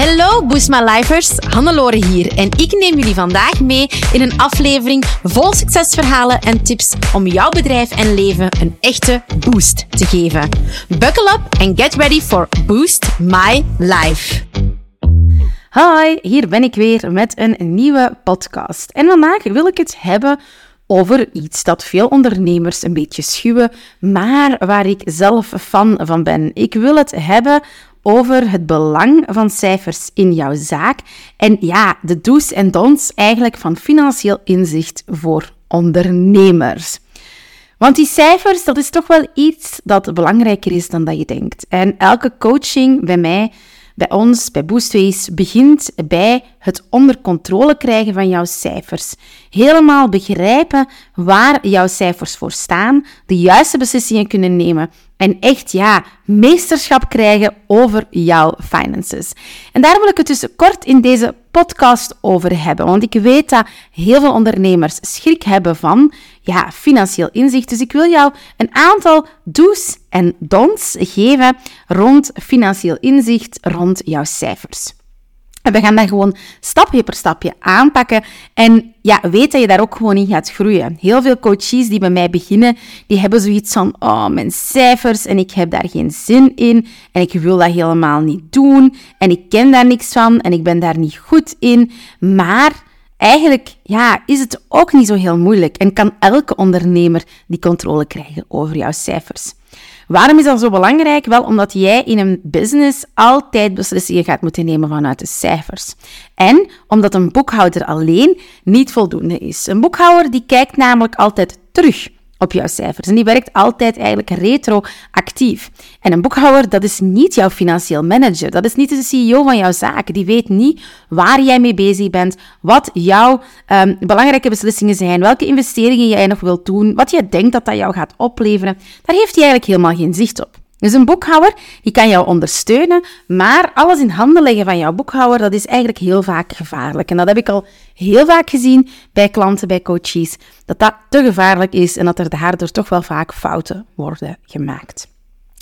Hallo Boost My Lifers, Hannelore hier en ik neem jullie vandaag mee in een aflevering vol succesverhalen en tips om jouw bedrijf en leven een echte boost te geven. Buckle up and get ready for Boost My Life. Hi, hier ben ik weer met een nieuwe podcast. En vandaag wil ik het hebben over iets dat veel ondernemers een beetje schuwen, maar waar ik zelf fan van ben. Ik wil het hebben over het belang van cijfers in jouw zaak en ja, de do's en don'ts eigenlijk van financieel inzicht voor ondernemers. Want die cijfers, dat is toch wel iets dat belangrijker is dan dat je denkt. En elke coaching bij mij bij ons, bij Boostways, begint bij het onder controle krijgen van jouw cijfers. Helemaal begrijpen waar jouw cijfers voor staan, de juiste beslissingen kunnen nemen en echt, ja, meesterschap krijgen over jouw finances. En daar wil ik het dus kort in deze podcast over hebben. Want ik weet dat heel veel ondernemers schrik hebben van ja, financieel inzicht. Dus ik wil jou een aantal do's en don'ts geven rond financieel inzicht, rond jouw cijfers. En we gaan dat gewoon stapje per stapje aanpakken. En ja, weet dat je daar ook gewoon in gaat groeien. Heel veel coaches die bij mij beginnen, die hebben zoiets van, oh, mijn cijfers en ik heb daar geen zin in en ik wil dat helemaal niet doen en ik ken daar niks van en ik ben daar niet goed in. Maar eigenlijk ja, is het ook niet zo heel moeilijk en kan elke ondernemer die controle krijgen over jouw cijfers. Waarom is dat zo belangrijk? Wel omdat jij in een business altijd beslissingen gaat moeten nemen vanuit de cijfers. En omdat een boekhouder alleen niet voldoende is. Een boekhouder die kijkt namelijk altijd terug op jouw cijfers. En die werkt altijd eigenlijk retroactief. En een boekhouder, dat is niet jouw financieel manager. Dat is niet de CEO van jouw zaak. Die weet niet waar jij mee bezig bent, wat jouw um, belangrijke beslissingen zijn, welke investeringen jij nog wilt doen, wat je denkt dat dat jou gaat opleveren. Daar heeft hij eigenlijk helemaal geen zicht op. Dus een boekhouder, die kan jou ondersteunen, maar alles in handen leggen van jouw boekhouder, dat is eigenlijk heel vaak gevaarlijk. En dat heb ik al heel vaak gezien bij klanten, bij coaches, dat dat te gevaarlijk is en dat er daardoor toch wel vaak fouten worden gemaakt.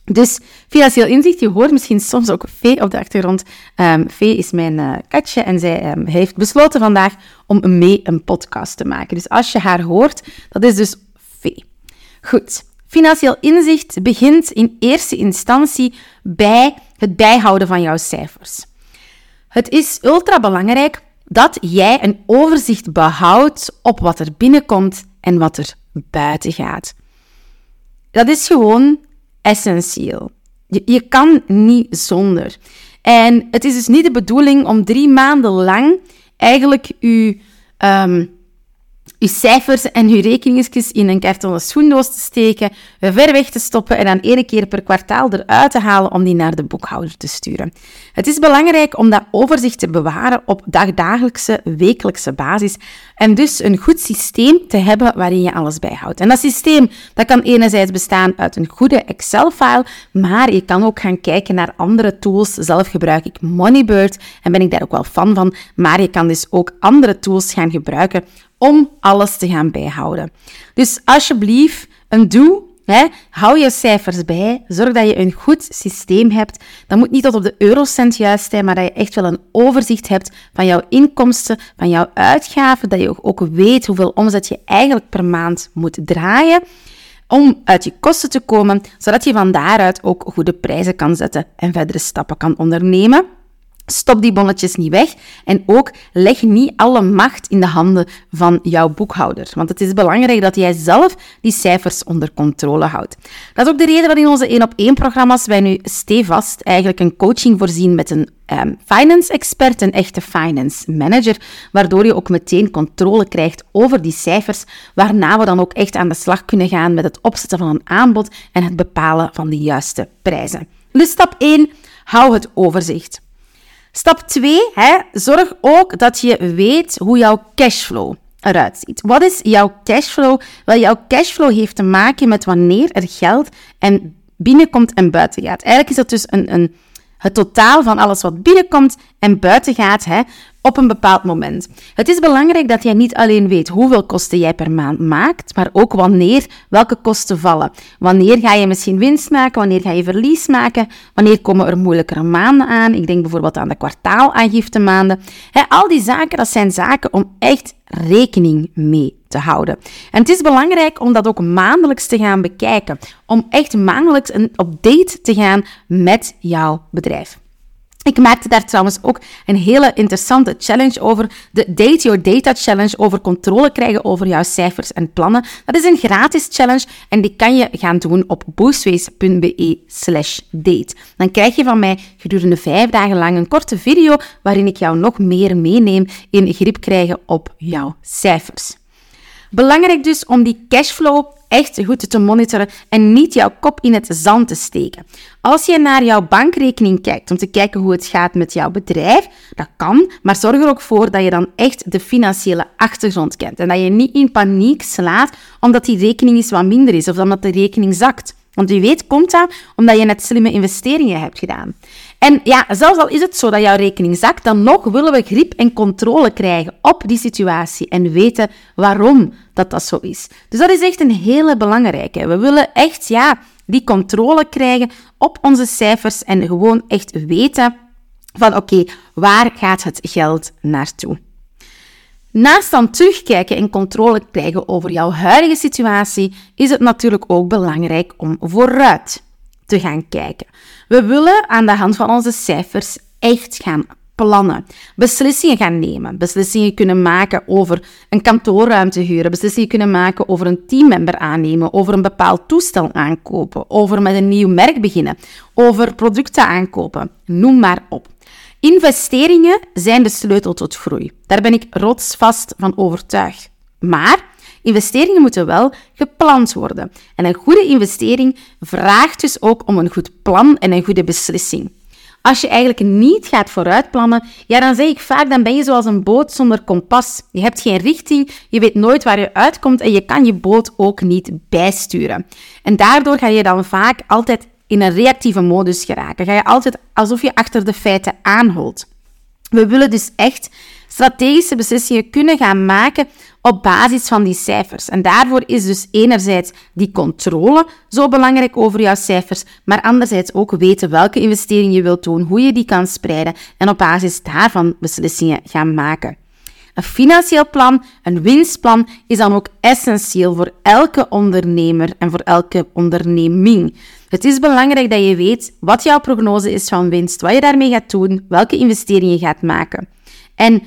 Dus financieel inzicht, je hoort misschien soms ook Vee op de achtergrond. Um, Vee is mijn uh, katje en zij um, heeft besloten vandaag om mee een podcast te maken. Dus als je haar hoort, dat is dus Vee. Goed, Financieel inzicht begint in eerste instantie bij het bijhouden van jouw cijfers. Het is ultra belangrijk dat jij een overzicht behoudt op wat er binnenkomt en wat er buiten gaat. Dat is gewoon essentieel. Je, kan niet zonder. En het is dus niet de bedoeling om drie maanden lang eigenlijk je um, je cijfers en je rekeningetjes in een kartonnen schoendoos te steken, ver weg te stoppen en dan één keer per kwartaal eruit te halen om die naar de boekhouder te sturen. Het is belangrijk om dat overzicht te bewaren op dagdagelijkse, wekelijkse basis en dus een goed systeem te hebben waarin je alles bijhoudt. En dat systeem dat kan enerzijds bestaan uit een goede Excel-file, maar je kan ook gaan kijken naar andere tools. Zelf gebruik ik Moneybird en ben ik daar ook wel fan van, maar je kan dus ook andere tools gaan gebruiken om alles te gaan bijhouden. Dus alsjeblieft, een doe. Hè, hou je cijfers bij. Zorg dat je een goed systeem hebt. Dat moet niet tot op de eurocent juist zijn, maar dat je echt wel een overzicht hebt van jouw inkomsten, van jouw uitgaven. Dat je ook weet hoeveel omzet je eigenlijk per maand moet draaien om uit je kosten te komen, zodat je van daaruit ook goede prijzen kan zetten en verdere stappen kan ondernemen. Stop die bonnetjes niet weg en ook leg niet alle macht in de handen van jouw boekhouder. Want het is belangrijk dat jij zelf die cijfers onder controle houdt. Dat is ook de reden waarin in onze 1 op 1 programma's wij nu stevast eigenlijk een coaching voorzien met een um, finance expert, een echte finance manager, waardoor je ook meteen controle krijgt over die cijfers, waarna we dan ook echt aan de slag kunnen gaan met het opzetten van een aanbod en het bepalen van de juiste prijzen. Dus stap 1, hou het overzicht. Stap 2, zorg ook dat je weet hoe jouw cashflow eruit ziet. Wat is jouw cashflow? Wel, jouw cashflow heeft te maken met wanneer er geld en binnenkomt en buiten gaat. Eigenlijk is dat dus een, een, het totaal van alles wat binnenkomt en buiten gaat, hè, op een bepaald moment. Het is belangrijk dat jij niet alleen weet hoeveel kosten jij per maand maakt, maar ook wanneer welke kosten vallen. Wanneer ga je misschien winst maken, wanneer ga je verlies maken, wanneer komen er moeilijkere maanden aan. Ik denk bijvoorbeeld aan de kwartaalaangifte maanden. al die zaken, dat zijn zaken om echt rekening mee te houden. En het is belangrijk om dat ook maandelijks te gaan bekijken, om echt maandelijks een update te gaan met jouw bedrijf. Ik maakte daar trouwens ook een hele interessante challenge over. De Date Your Data Challenge over controle krijgen over jouw cijfers en plannen. Dat is een gratis challenge en die kan je gaan doen op boostways.be slash date. Dan krijg je van mij gedurende vijf dagen lang een korte video waarin ik jou nog meer meeneem in grip krijgen op jouw cijfers. Belangrijk dus om die cashflow echt goed te monitoren en niet jouw kop in het zand te steken. Als je naar jouw bankrekening kijkt om te kijken hoe het gaat met jouw bedrijf, dat kan, maar zorg er ook voor dat je dan echt de financiële achtergrond kent en dat je niet in paniek slaat omdat die rekening eens wat minder is of omdat de rekening zakt. Want wie weet komt dat omdat je net slimme investeringen hebt gedaan. En ja, zelfs al is het zo dat jouw rekening zakt, dan nog willen we grip en controle krijgen op die situatie en weten waarom dat dat zo is. Dus dat is echt een hele belangrijke. We willen echt, ja, die controle krijgen op onze cijfers en gewoon echt weten van oké, waar gaat het geld naartoe? Naast dan terugkijken en controle krijgen over jouw huidige situatie, is het natuurlijk ook belangrijk om vooruit te gaan kijken. We willen aan de hand van onze cijfers echt gaan plannen, beslissingen gaan nemen, beslissingen kunnen maken over een kantoorruimte huren, beslissingen kunnen maken over een teammember aannemen, over een bepaald toestel aankopen, over met een nieuw merk beginnen, over producten aankopen, noem maar op. Investeringen zijn de sleutel tot groei. Daar ben ik rotsvast van overtuigd. Maar investeringen moeten wel gepland worden. En een goede investering vraagt dus ook om een goed plan en een goede beslissing. Als je eigenlijk niet gaat vooruitplannen, ja, dan zeg ik vaak, dan ben je zoals een boot zonder kompas. Je hebt geen richting, je weet nooit waar je uitkomt en je kan je boot ook niet bijsturen. En daardoor ga je dan vaak altijd in een reactieve modus geraken. Ga je altijd alsof je achter de feiten aanholt. We willen dus echt strategische beslissingen kunnen gaan maken op basis van die cijfers. En daarvoor is dus enerzijds die controle zo belangrijk over jouw cijfers, maar anderzijds ook weten welke investering je wilt doen, hoe je die kan spreiden en op basis daarvan beslissingen gaan maken. Een financieel plan, een winstplan, is dan ook essentieel voor elke ondernemer en voor elke onderneming. Het is belangrijk dat je weet wat jouw prognose is van winst, wat je daarmee gaat doen, welke investeringen je gaat maken. En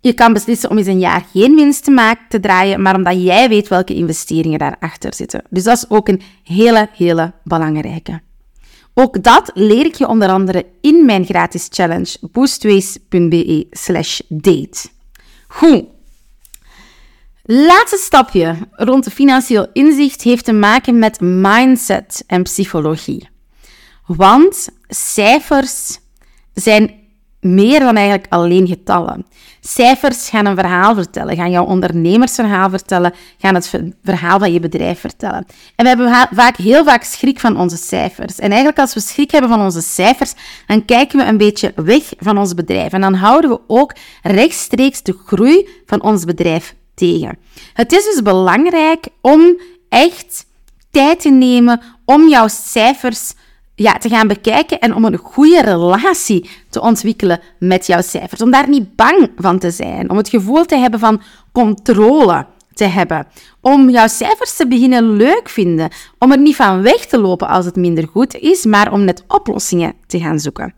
je kan beslissen om eens een jaar geen winst te, maken, te draaien, maar omdat jij weet welke investeringen daarachter zitten. Dus dat is ook een hele, hele belangrijke. Ook dat leer ik je onder andere in mijn gratis challenge boostways.be slash date. Goed. Laatste stapje rond financieel inzicht heeft te maken met mindset en psychologie. Want cijfers zijn meer dan eigenlijk alleen getallen. Cijfers gaan een verhaal vertellen, gaan jouw ondernemersverhaal vertellen, gaan het verhaal van je bedrijf vertellen. En we hebben vaak, heel vaak schrik van onze cijfers. En eigenlijk als we schrik hebben van onze cijfers, dan kijken we een beetje weg van ons bedrijf. En dan houden we ook rechtstreeks de groei van ons bedrijf tegen. Het is dus belangrijk om echt tijd te nemen om jouw cijfers ja, te gaan bekijken en om een goede relatie te ontwikkelen met jouw cijfers. Om daar niet bang van te zijn, om het gevoel te hebben van controle te hebben. Om jouw cijfers te beginnen leuk vinden. Om er niet van weg te lopen als het minder goed is, maar om net oplossingen te gaan zoeken.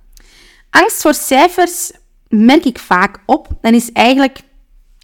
Angst voor cijfers merk ik vaak op en is eigenlijk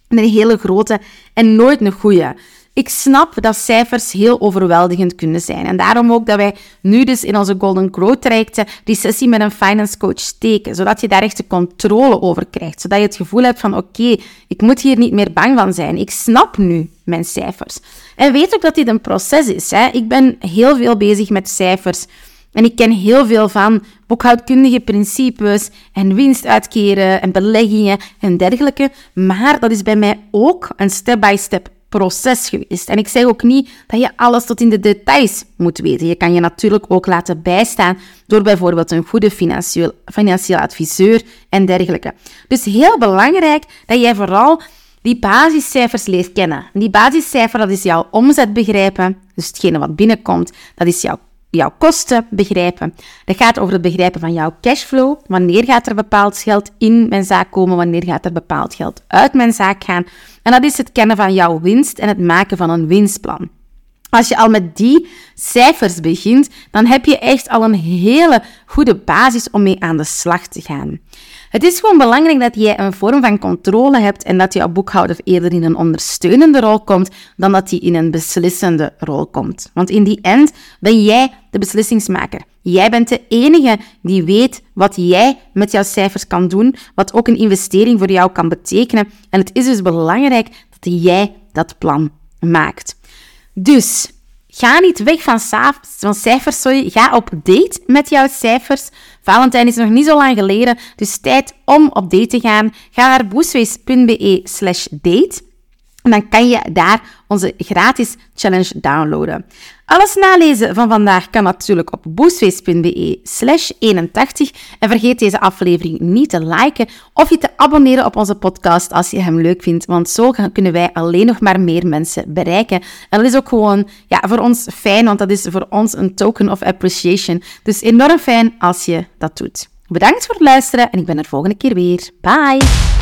een hele grote en nooit een goede. Ik snap dat cijfers heel overweldigend kunnen zijn. En daarom ook dat wij nu dus in onze Golden Growth trajecten die sessie met een finance coach steken. Zodat je daar echt de controle over krijgt. Zodat je het gevoel hebt van oké, ik moet hier niet meer bang van zijn. Ik snap nu mijn cijfers. En weet ook dat dit een proces is. Hè? Ik ben heel veel bezig met cijfers. En ik ken heel veel van boekhoudkundige principes en winst uitkeren en beleggingen en dergelijke. Maar dat is bij mij ook een step-by-step proces geweest. En ik zeg ook niet dat je alles tot in de details moet weten. Je kan je natuurlijk ook laten bijstaan door bijvoorbeeld een goede financieel, financieel adviseur en dergelijke. Dus heel belangrijk dat jij vooral die basiscijfers leert kennen. Die basiscijfer, dat is jouw omzet begrijpen, dus hetgene wat binnenkomt, dat is jouw jouw kosten begrijpen. Dat gaat over het begrijpen van jouw cashflow. Wanneer gaat er bepaald geld in mijn zaak komen? Wanneer gaat er bepaald geld uit mijn zaak gaan? En dat is het kennen van jouw winst en het maken van een winstplan. Als je al met die cijfers begint, dan heb je echt al een hele goede basis om mee aan de slag te gaan. Het is gewoon belangrijk dat jij een vorm van controle hebt en dat jouw boekhouder eerder in een ondersteunende rol komt dan dat hij in een beslissende rol komt. Want in die end ben jij de beslissingsmaker. Jij bent de enige die weet wat jij met jouw cijfers kan doen, wat ook een investering voor jou kan betekenen. En het is dus belangrijk dat jij dat plan maakt. Dus Ga niet weg van, van cijfers, sorry. Ga op date met jouw cijfers. Valentijn is nog niet zo lang geleden, dus tijd om op date te gaan. Ga naar boostways.be slash date. En dan kan je daar onze gratis challenge downloaden. Alles nalezen van vandaag kan natuurlijk op boostface.be slash 81. En vergeet deze aflevering niet te liken of je te abonneren op onze podcast als je hem leuk vindt. Want zo kunnen wij alleen nog maar meer mensen bereiken. En dat is ook gewoon ja, voor ons fijn, want dat is voor ons een token of appreciation. Dus enorm fijn als je dat doet. Bedankt voor het luisteren en ik ben er volgende keer weer. Bye!